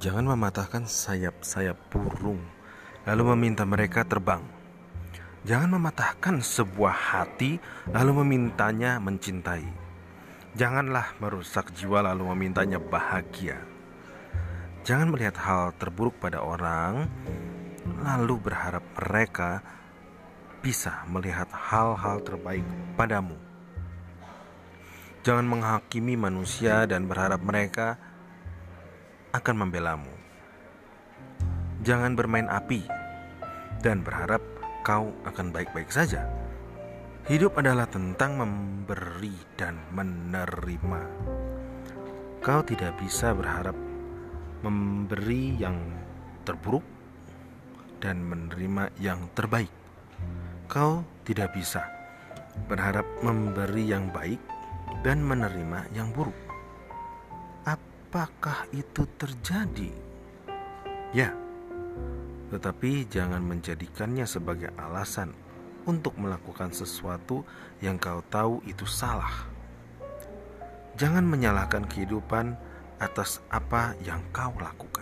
Jangan mematahkan sayap-sayap burung, lalu meminta mereka terbang. Jangan mematahkan sebuah hati, lalu memintanya mencintai. Janganlah merusak jiwa, lalu memintanya bahagia. Jangan melihat hal terburuk pada orang, lalu berharap mereka bisa melihat hal-hal terbaik padamu. Jangan menghakimi manusia dan berharap mereka akan membelamu. Jangan bermain api dan berharap kau akan baik-baik saja. Hidup adalah tentang memberi dan menerima. Kau tidak bisa berharap memberi yang terburuk dan menerima yang terbaik. Kau tidak bisa berharap memberi yang baik dan menerima yang buruk. Apakah itu terjadi? Ya, tetapi jangan menjadikannya sebagai alasan untuk melakukan sesuatu yang kau tahu itu salah. Jangan menyalahkan kehidupan atas apa yang kau lakukan.